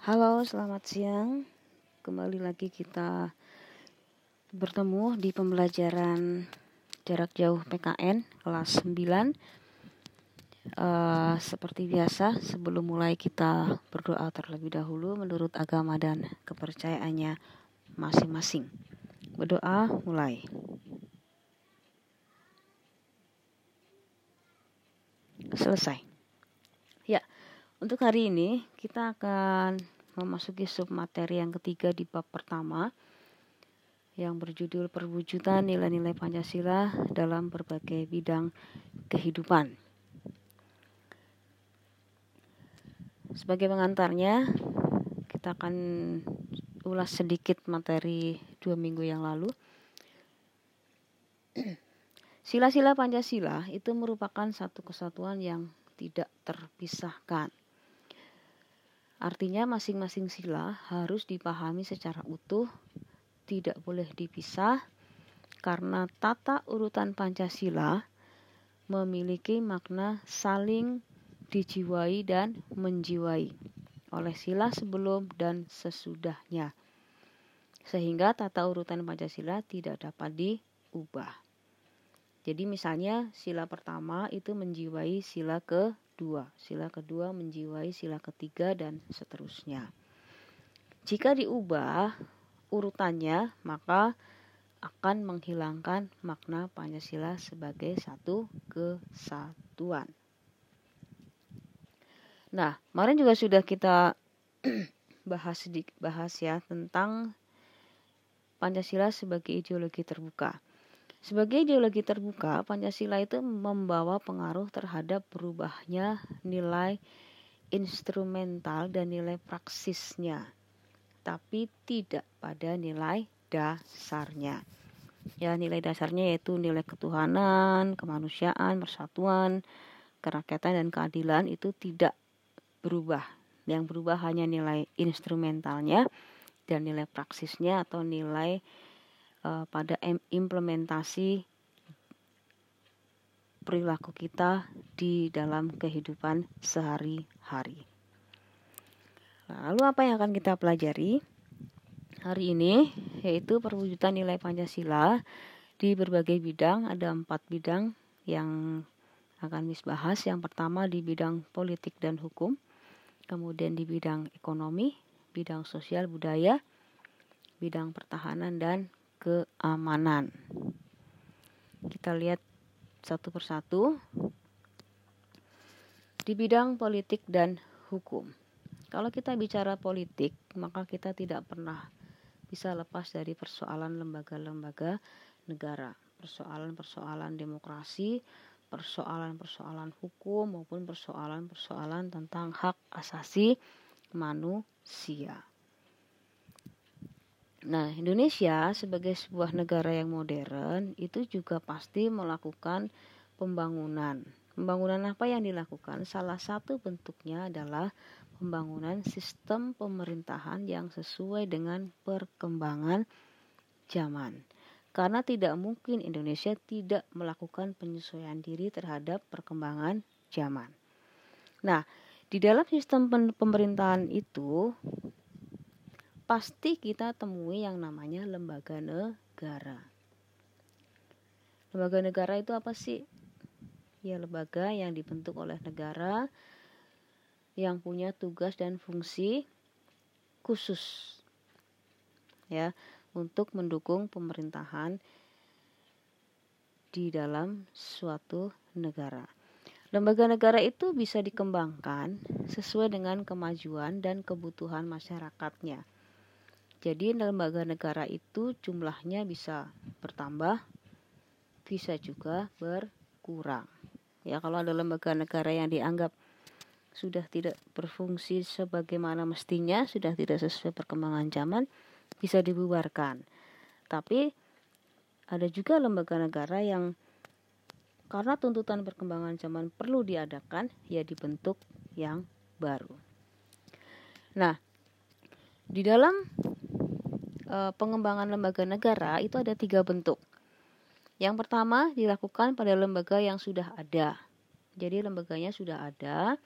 Halo, selamat siang. Kembali lagi kita bertemu di pembelajaran jarak jauh PKN kelas 9. Uh, seperti biasa, sebelum mulai kita berdoa terlebih dahulu menurut agama dan kepercayaannya masing-masing. Berdoa mulai. Selesai. Untuk hari ini kita akan memasuki sub materi yang ketiga di bab pertama yang berjudul perwujudan nilai-nilai Pancasila dalam berbagai bidang kehidupan. Sebagai pengantarnya, kita akan ulas sedikit materi dua minggu yang lalu. Sila-sila Pancasila itu merupakan satu kesatuan yang tidak terpisahkan. Artinya masing-masing sila harus dipahami secara utuh, tidak boleh dipisah karena tata urutan Pancasila memiliki makna saling dijiwai dan menjiwai oleh sila sebelum dan sesudahnya. Sehingga tata urutan Pancasila tidak dapat diubah. Jadi misalnya sila pertama itu menjiwai sila ke kedua, sila kedua menjiwai sila ketiga dan seterusnya. Jika diubah urutannya, maka akan menghilangkan makna Pancasila sebagai satu kesatuan. Nah, kemarin juga sudah kita bahas bahas ya tentang Pancasila sebagai ideologi terbuka. Sebagai ideologi terbuka, Pancasila itu membawa pengaruh terhadap berubahnya nilai instrumental dan nilai praksisnya, tapi tidak pada nilai dasarnya. Ya, nilai dasarnya yaitu nilai ketuhanan, kemanusiaan, persatuan, kerakyatan dan keadilan itu tidak berubah. Yang berubah hanya nilai instrumentalnya dan nilai praksisnya atau nilai uh, pada implementasi perilaku kita di dalam kehidupan sehari-hari. Lalu apa yang akan kita pelajari hari ini yaitu perwujudan nilai Pancasila di berbagai bidang ada empat bidang yang akan Miss bahas. Yang pertama di bidang politik dan hukum, kemudian di bidang ekonomi, bidang sosial budaya, bidang pertahanan dan keamanan. Kita lihat satu persatu di bidang politik dan hukum. Kalau kita bicara politik, maka kita tidak pernah bisa lepas dari persoalan lembaga-lembaga negara, persoalan-persoalan demokrasi, persoalan-persoalan hukum maupun persoalan-persoalan tentang hak asasi manusia. Nah, Indonesia sebagai sebuah negara yang modern itu juga pasti melakukan pembangunan. Pembangunan apa yang dilakukan? Salah satu bentuknya adalah pembangunan sistem pemerintahan yang sesuai dengan perkembangan zaman. Karena tidak mungkin Indonesia tidak melakukan penyesuaian diri terhadap perkembangan zaman. Nah, di dalam sistem pemerintahan itu pasti kita temui yang namanya lembaga negara. Lembaga negara itu apa sih? Ya, lembaga yang dibentuk oleh negara yang punya tugas dan fungsi khusus ya untuk mendukung pemerintahan di dalam suatu negara. Lembaga negara itu bisa dikembangkan sesuai dengan kemajuan dan kebutuhan masyarakatnya. Jadi lembaga negara itu jumlahnya bisa bertambah, bisa juga berkurang. Ya kalau ada lembaga negara yang dianggap sudah tidak berfungsi sebagaimana mestinya, sudah tidak sesuai perkembangan zaman, bisa dibubarkan. Tapi ada juga lembaga negara yang karena tuntutan perkembangan zaman perlu diadakan, ya dibentuk yang baru. Nah, di dalam e, pengembangan lembaga negara itu ada tiga bentuk. Yang pertama dilakukan pada lembaga yang sudah ada. Jadi lembaganya sudah ada,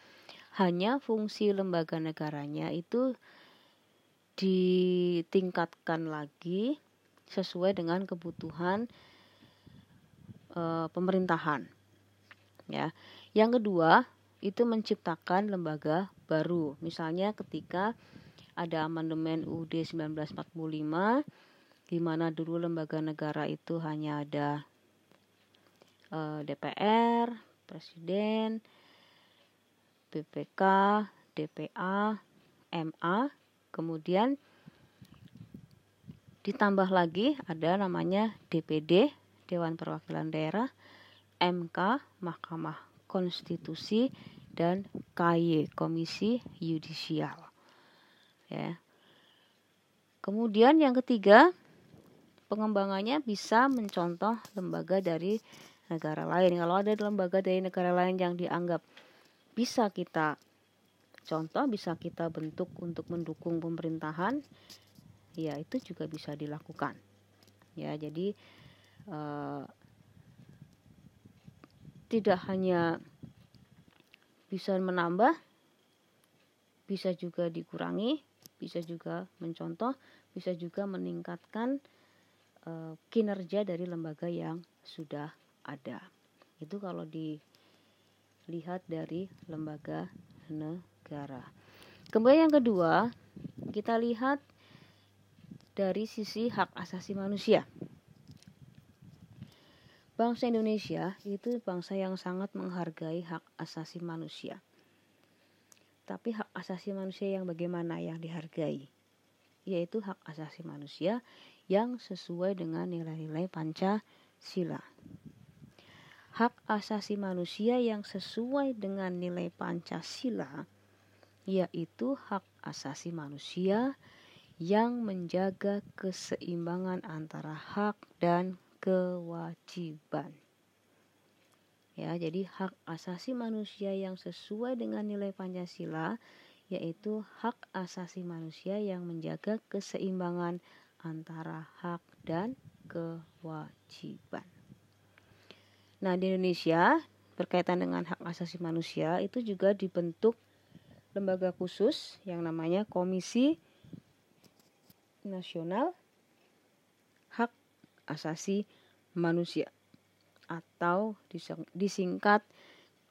hanya fungsi lembaga negaranya itu ditingkatkan lagi sesuai dengan kebutuhan e, pemerintahan. Ya. Yang kedua, itu menciptakan lembaga baru. Misalnya ketika ada amandemen UUD 1945 di mana dulu lembaga negara itu hanya ada e, DPR, presiden, BPK, DPA, MA, kemudian ditambah lagi ada namanya DPD, Dewan Perwakilan Daerah, MK, Mahkamah Konstitusi, dan KY, Komisi Yudisial. Ya. Kemudian yang ketiga, pengembangannya bisa mencontoh lembaga dari negara lain. Kalau ada lembaga dari negara lain yang dianggap bisa kita contoh, bisa kita bentuk untuk mendukung pemerintahan, ya itu juga bisa dilakukan. Ya, jadi uh, tidak hanya bisa menambah, bisa juga dikurangi, bisa juga mencontoh, bisa juga meningkatkan uh, kinerja dari lembaga yang sudah ada. Itu kalau dilihat dari lembaga negara. Kemudian yang kedua, kita lihat dari sisi hak asasi manusia. Bangsa Indonesia itu bangsa yang sangat menghargai hak asasi manusia. Tapi hak asasi manusia yang bagaimana yang dihargai? Yaitu hak asasi manusia yang sesuai dengan nilai-nilai Pancasila. Hak asasi manusia yang sesuai dengan nilai Pancasila yaitu hak asasi manusia yang menjaga keseimbangan antara hak dan kewajiban. Ya, jadi hak asasi manusia yang sesuai dengan nilai Pancasila yaitu hak asasi manusia yang menjaga keseimbangan antara hak dan kewajiban. Nah, di Indonesia berkaitan dengan hak asasi manusia itu juga dibentuk lembaga khusus yang namanya Komisi Nasional Asasi Manusia atau disingkat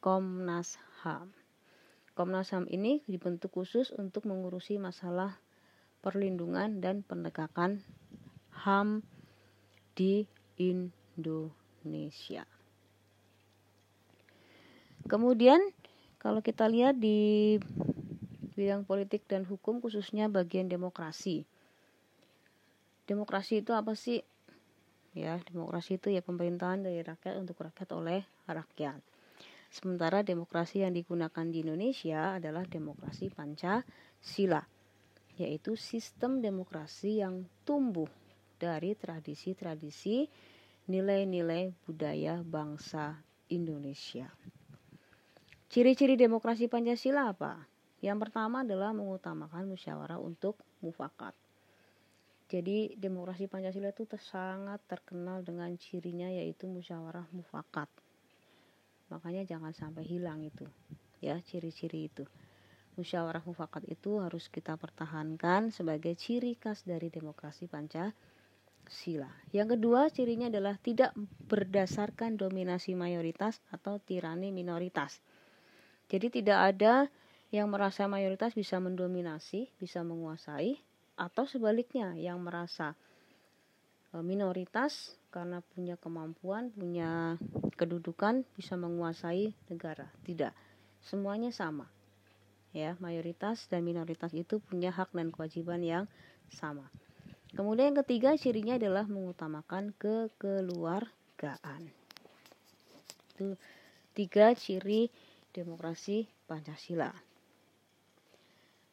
Komnas HAM. Komnas HAM ini dibentuk khusus untuk mengurusi masalah perlindungan dan penegakan HAM di Indonesia. Kemudian kalau kita lihat di bidang politik dan hukum khususnya bagian demokrasi. Demokrasi itu apa sih? Ya demokrasi itu ya pemerintahan dari rakyat untuk rakyat oleh rakyat sementara demokrasi yang digunakan di Indonesia adalah demokrasi Pancasila yaitu sistem demokrasi yang tumbuh dari tradisi-tradisi nilai-nilai budaya bangsa Indonesia. Ciri-ciri demokrasi Pancasila apa? Yang pertama adalah mengutamakan musyawarah untuk mufakat. Jadi demokrasi Pancasila itu sangat terkenal dengan cirinya yaitu musyawarah mufakat. Makanya jangan sampai hilang itu. Ya, ciri-ciri itu. Musyawarah mufakat itu harus kita pertahankan sebagai ciri khas dari demokrasi Pancasila. Yang kedua, cirinya adalah tidak berdasarkan dominasi mayoritas atau tirani minoritas. Jadi tidak ada yang merasa mayoritas bisa mendominasi, bisa menguasai, atau sebaliknya yang merasa e, minoritas karena punya kemampuan, punya kedudukan bisa menguasai negara. Tidak. Semuanya sama. Ya, mayoritas dan minoritas itu punya hak dan kewajiban yang sama. Kemudian yang ketiga cirinya adalah mengutamakan kekeluargaan. Itu tiga ciri demokrasi Pancasila.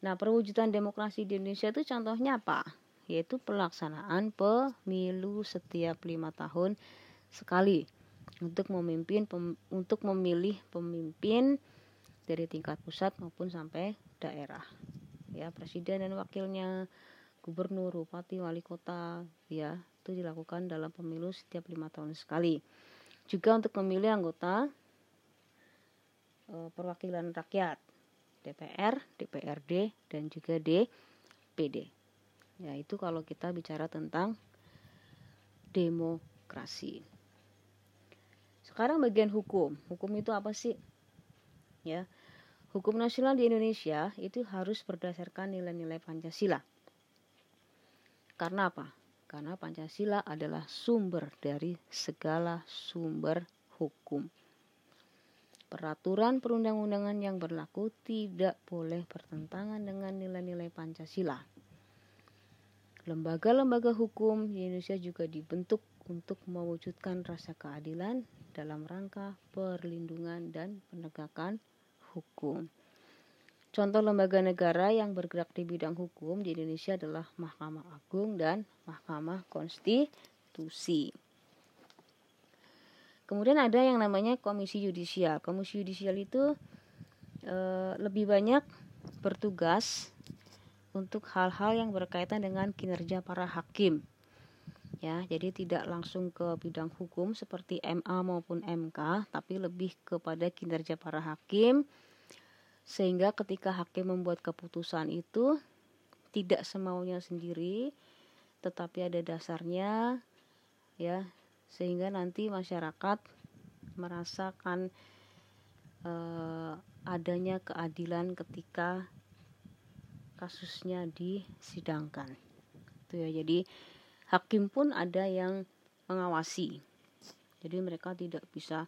Nah, perwujudan demokrasi di Indonesia itu contohnya apa? Yaitu pelaksanaan pemilu setiap lima tahun sekali untuk memimpin pem, untuk memilih pemimpin dari tingkat pusat maupun sampai daerah. Ya, presiden dan wakilnya, gubernur, bupati, wali kota, ya itu dilakukan dalam pemilu setiap lima tahun sekali. Juga untuk memilih anggota e, perwakilan rakyat DPR, DPRD, dan juga DPD. Ya, itu kalau kita bicara tentang demokrasi. Sekarang bagian hukum. Hukum itu apa sih? Ya. Hukum nasional di Indonesia itu harus berdasarkan nilai-nilai Pancasila. Karena apa? Karena Pancasila adalah sumber dari segala sumber hukum. Peraturan perundang-undangan yang berlaku tidak boleh bertentangan dengan nilai-nilai Pancasila. Lembaga-lembaga hukum di Indonesia juga dibentuk untuk mewujudkan rasa keadilan dalam rangka perlindungan dan penegakan hukum. Contoh lembaga negara yang bergerak di bidang hukum di Indonesia adalah Mahkamah Agung dan Mahkamah Konstitusi. Kemudian ada yang namanya Komisi Yudisial. Komisi Yudisial itu e, lebih banyak bertugas untuk hal-hal yang berkaitan dengan kinerja para hakim. Ya, jadi tidak langsung ke bidang hukum seperti MA maupun MK, tapi lebih kepada kinerja para hakim sehingga ketika hakim membuat keputusan itu tidak semaunya sendiri tetapi ada dasarnya ya sehingga nanti masyarakat merasakan eh, adanya keadilan ketika kasusnya disidangkan itu ya jadi hakim pun ada yang mengawasi jadi mereka tidak bisa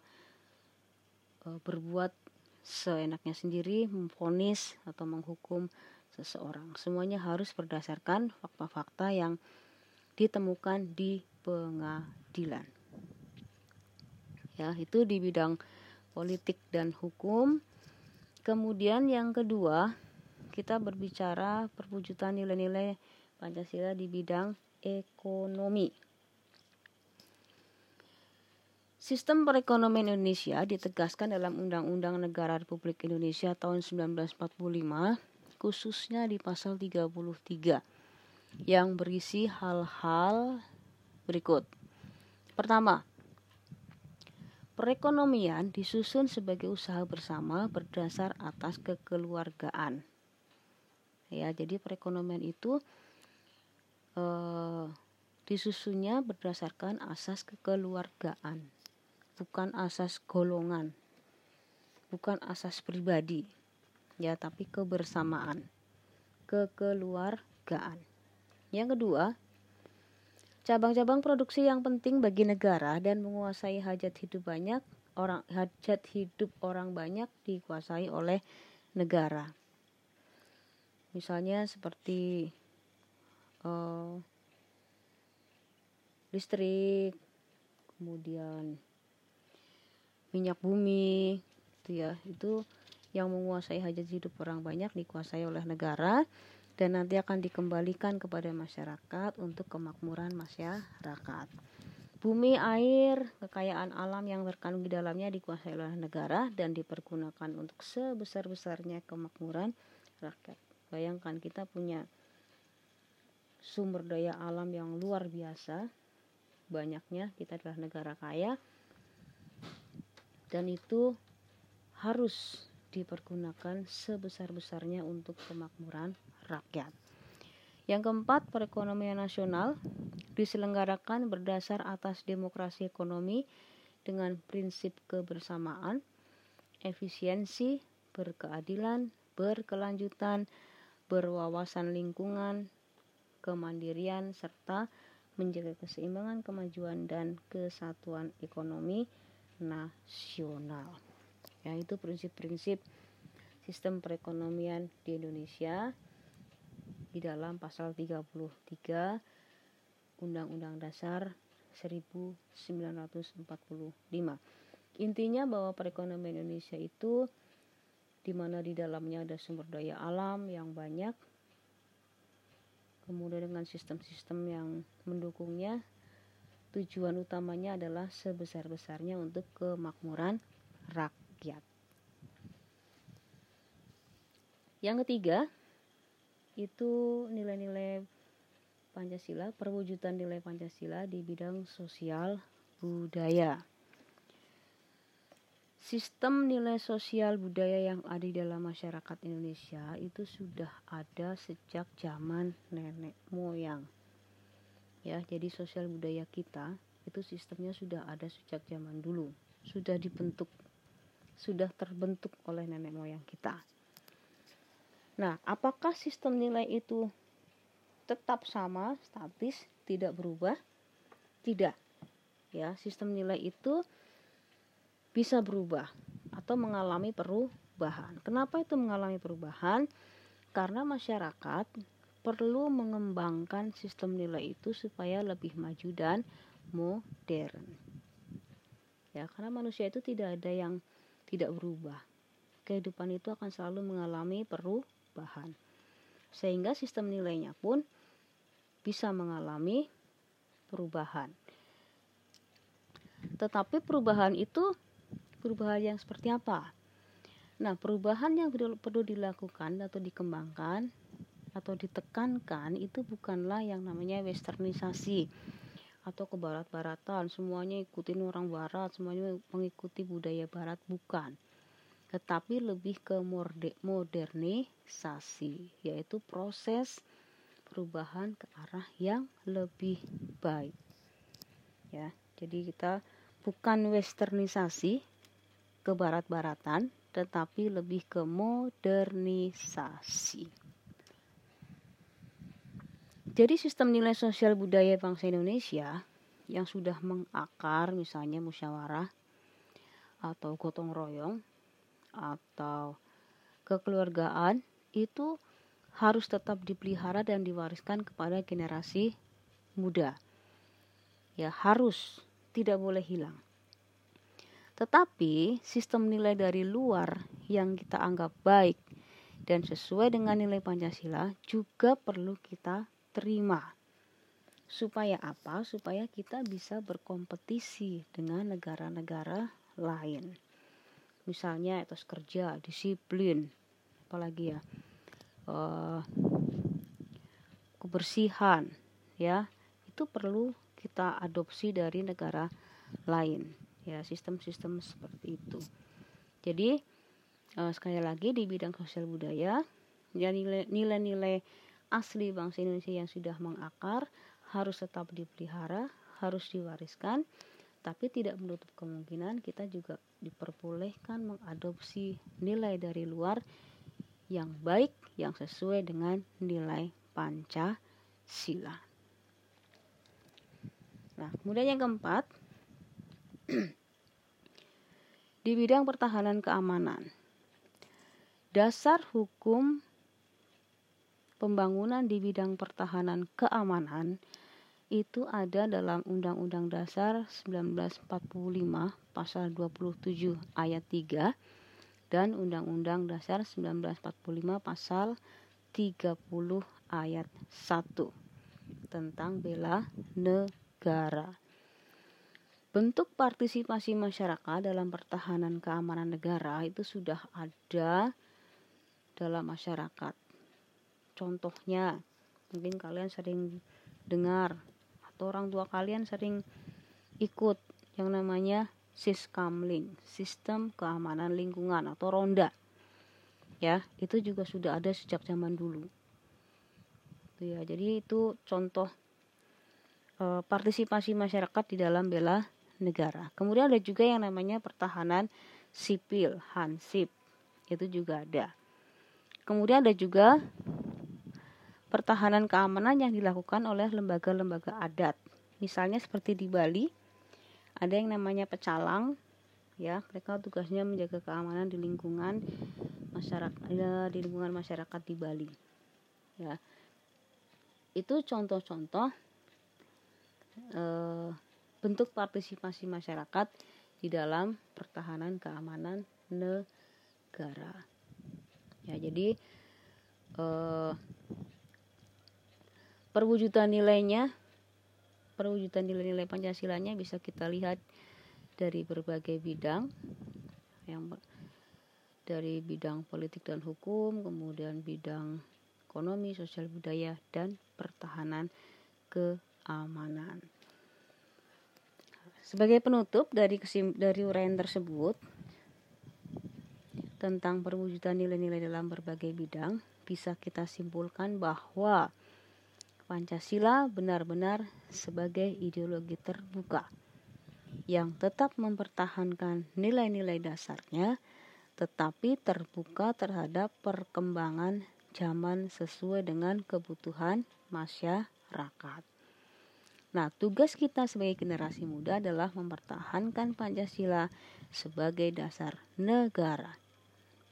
eh, berbuat seenaknya sendiri memfonis atau menghukum seseorang. Semuanya harus berdasarkan fakta-fakta yang ditemukan di pengadilan. Ya, itu di bidang politik dan hukum. Kemudian yang kedua, kita berbicara perwujudan nilai-nilai Pancasila di bidang ekonomi. Sistem perekonomian Indonesia ditegaskan dalam Undang-Undang Negara Republik Indonesia tahun 1945, khususnya di pasal 33, yang berisi hal-hal berikut. Pertama, perekonomian disusun sebagai usaha bersama berdasar atas kekeluargaan. Ya, jadi perekonomian itu eh, disusunnya berdasarkan asas kekeluargaan bukan asas golongan bukan asas pribadi ya tapi kebersamaan kekeluargaan yang kedua cabang-cabang produksi yang penting bagi negara dan menguasai hajat hidup banyak orang hajat hidup orang banyak dikuasai oleh negara. Misalnya seperti uh, listrik kemudian minyak bumi itu ya. Itu yang menguasai hajat hidup orang banyak dikuasai oleh negara dan nanti akan dikembalikan kepada masyarakat untuk kemakmuran masyarakat. Bumi, air, kekayaan alam yang terkandung di dalamnya dikuasai oleh negara dan dipergunakan untuk sebesar-besarnya kemakmuran rakyat. Bayangkan kita punya sumber daya alam yang luar biasa, banyaknya kita adalah negara kaya, dan itu harus dipergunakan sebesar-besarnya untuk kemakmuran rakyat. Yang keempat, perekonomian nasional diselenggarakan berdasar atas demokrasi ekonomi dengan prinsip kebersamaan, efisiensi, berkeadilan, berkelanjutan, berwawasan lingkungan, kemandirian, serta menjaga keseimbangan kemajuan dan kesatuan ekonomi nasional. Ya, itu prinsip-prinsip sistem perekonomian di Indonesia di dalam pasal 33 Undang-Undang Dasar 1945. Intinya bahwa perekonomian Indonesia itu di mana di dalamnya ada sumber daya alam yang banyak kemudian dengan sistem-sistem yang mendukungnya tujuan utamanya adalah sebesar-besarnya untuk kemakmuran rakyat. Yang ketiga, itu nilai-nilai Pancasila, perwujudan nilai Pancasila di bidang sosial budaya. sistem nilai sosial budaya yang ada di dalam masyarakat Indonesia itu sudah ada sejak zaman nenek moyang. Ya, jadi sosial budaya kita itu sistemnya sudah ada sejak zaman dulu, sudah dibentuk, sudah terbentuk oleh nenek moyang kita. Nah, apakah sistem nilai itu tetap sama, statis, tidak berubah? Tidak. Ya, sistem nilai itu bisa berubah atau mengalami perubahan. Kenapa itu mengalami perubahan? Karena masyarakat perlu mengembangkan sistem nilai itu supaya lebih maju dan modern. Ya, karena manusia itu tidak ada yang tidak berubah. Kehidupan itu akan selalu mengalami perubahan. Sehingga sistem nilainya pun bisa mengalami perubahan. Tetapi perubahan itu perubahan yang seperti apa? Nah, perubahan yang perlu dilakukan atau dikembangkan atau ditekankan itu bukanlah yang namanya westernisasi atau ke barat-baratan, semuanya ikutin orang barat, semuanya mengikuti budaya barat bukan. Tetapi lebih ke modernisasi, yaitu proses perubahan ke arah yang lebih baik. Ya, jadi kita bukan westernisasi ke barat-baratan, tetapi lebih ke modernisasi. Jadi sistem nilai sosial budaya bangsa Indonesia yang sudah mengakar misalnya musyawarah atau gotong royong atau kekeluargaan itu harus tetap dipelihara dan diwariskan kepada generasi muda. Ya, harus tidak boleh hilang. Tetapi sistem nilai dari luar yang kita anggap baik dan sesuai dengan nilai Pancasila juga perlu kita terima. Supaya apa? Supaya kita bisa berkompetisi dengan negara-negara lain. Misalnya etos kerja, disiplin, apalagi ya, uh, kebersihan, ya itu perlu kita adopsi dari negara lain ya sistem-sistem seperti itu. Jadi uh, sekali lagi di bidang sosial budaya ya nilai-nilai asli bangsa Indonesia yang sudah mengakar harus tetap dipelihara harus diwariskan tapi tidak menutup kemungkinan kita juga diperbolehkan mengadopsi nilai dari luar yang baik yang sesuai dengan nilai Pancasila. Nah, kemudian yang keempat, di bidang pertahanan keamanan. Dasar hukum pembangunan di bidang pertahanan keamanan itu ada dalam Undang-Undang Dasar 1945 pasal 27 ayat 3 dan Undang-Undang Dasar 1945 pasal 30 ayat 1 tentang bela negara. Bentuk partisipasi masyarakat dalam pertahanan keamanan negara itu sudah ada dalam masyarakat. Contohnya, mungkin kalian sering dengar atau orang tua kalian sering ikut yang namanya Siskamling, Sistem Keamanan Lingkungan atau Ronda. Ya, itu juga sudah ada sejak zaman dulu. Ya, jadi itu contoh e, partisipasi masyarakat di dalam bela negara. Kemudian ada juga yang namanya pertahanan sipil, Hansip. Itu juga ada. Kemudian ada juga pertahanan keamanan yang dilakukan oleh lembaga-lembaga adat. Misalnya seperti di Bali, ada yang namanya pecalang, ya mereka tugasnya menjaga keamanan di lingkungan masyarakat ya, di lingkungan masyarakat di Bali ya itu contoh-contoh eh, bentuk partisipasi masyarakat di dalam pertahanan keamanan negara. Ya, jadi eh, perwujudan nilainya, perwujudan nilai-nilai Pancasilanya bisa kita lihat dari berbagai bidang yang dari bidang politik dan hukum, kemudian bidang ekonomi, sosial budaya, dan pertahanan keamanan. Sebagai penutup dari kesim, dari uraian tersebut, tentang perwujudan nilai-nilai dalam berbagai bidang, bisa kita simpulkan bahwa Pancasila benar-benar sebagai ideologi terbuka yang tetap mempertahankan nilai-nilai dasarnya, tetapi terbuka terhadap perkembangan zaman sesuai dengan kebutuhan masyarakat. Nah, tugas kita sebagai generasi muda adalah mempertahankan Pancasila sebagai dasar negara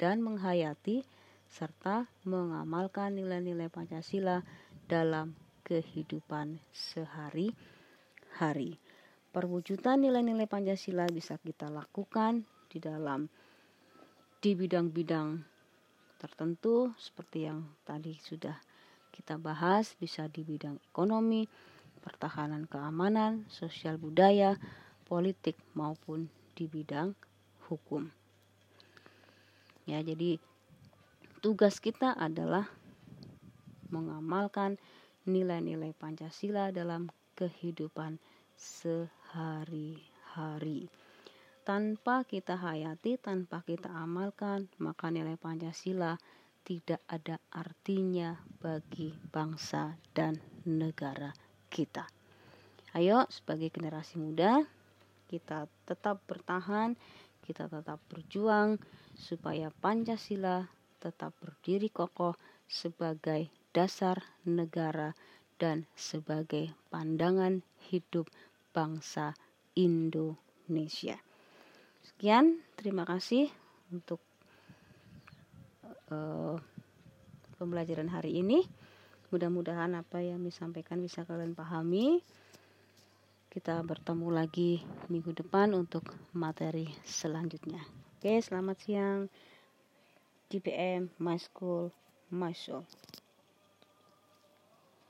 dan menghayati serta mengamalkan nilai-nilai Pancasila dalam kehidupan sehari-hari. Perwujudan nilai-nilai Pancasila bisa kita lakukan di dalam di bidang-bidang tertentu seperti yang tadi sudah kita bahas bisa di bidang ekonomi, pertahanan keamanan, sosial budaya, politik maupun di bidang hukum. Ya, jadi tugas kita adalah mengamalkan nilai-nilai Pancasila dalam kehidupan sehari-hari. Tanpa kita hayati, tanpa kita amalkan, maka nilai Pancasila tidak ada artinya bagi bangsa dan negara kita. Ayo, sebagai generasi muda, kita tetap bertahan, kita tetap berjuang supaya Pancasila tetap berdiri kokoh sebagai dasar negara dan sebagai pandangan hidup bangsa Indonesia. Sekian, terima kasih untuk uh, pembelajaran hari ini. Mudah-mudahan apa yang disampaikan bisa kalian pahami. Kita bertemu lagi minggu depan untuk materi selanjutnya. Oke, selamat siang. GPM My School My Soul.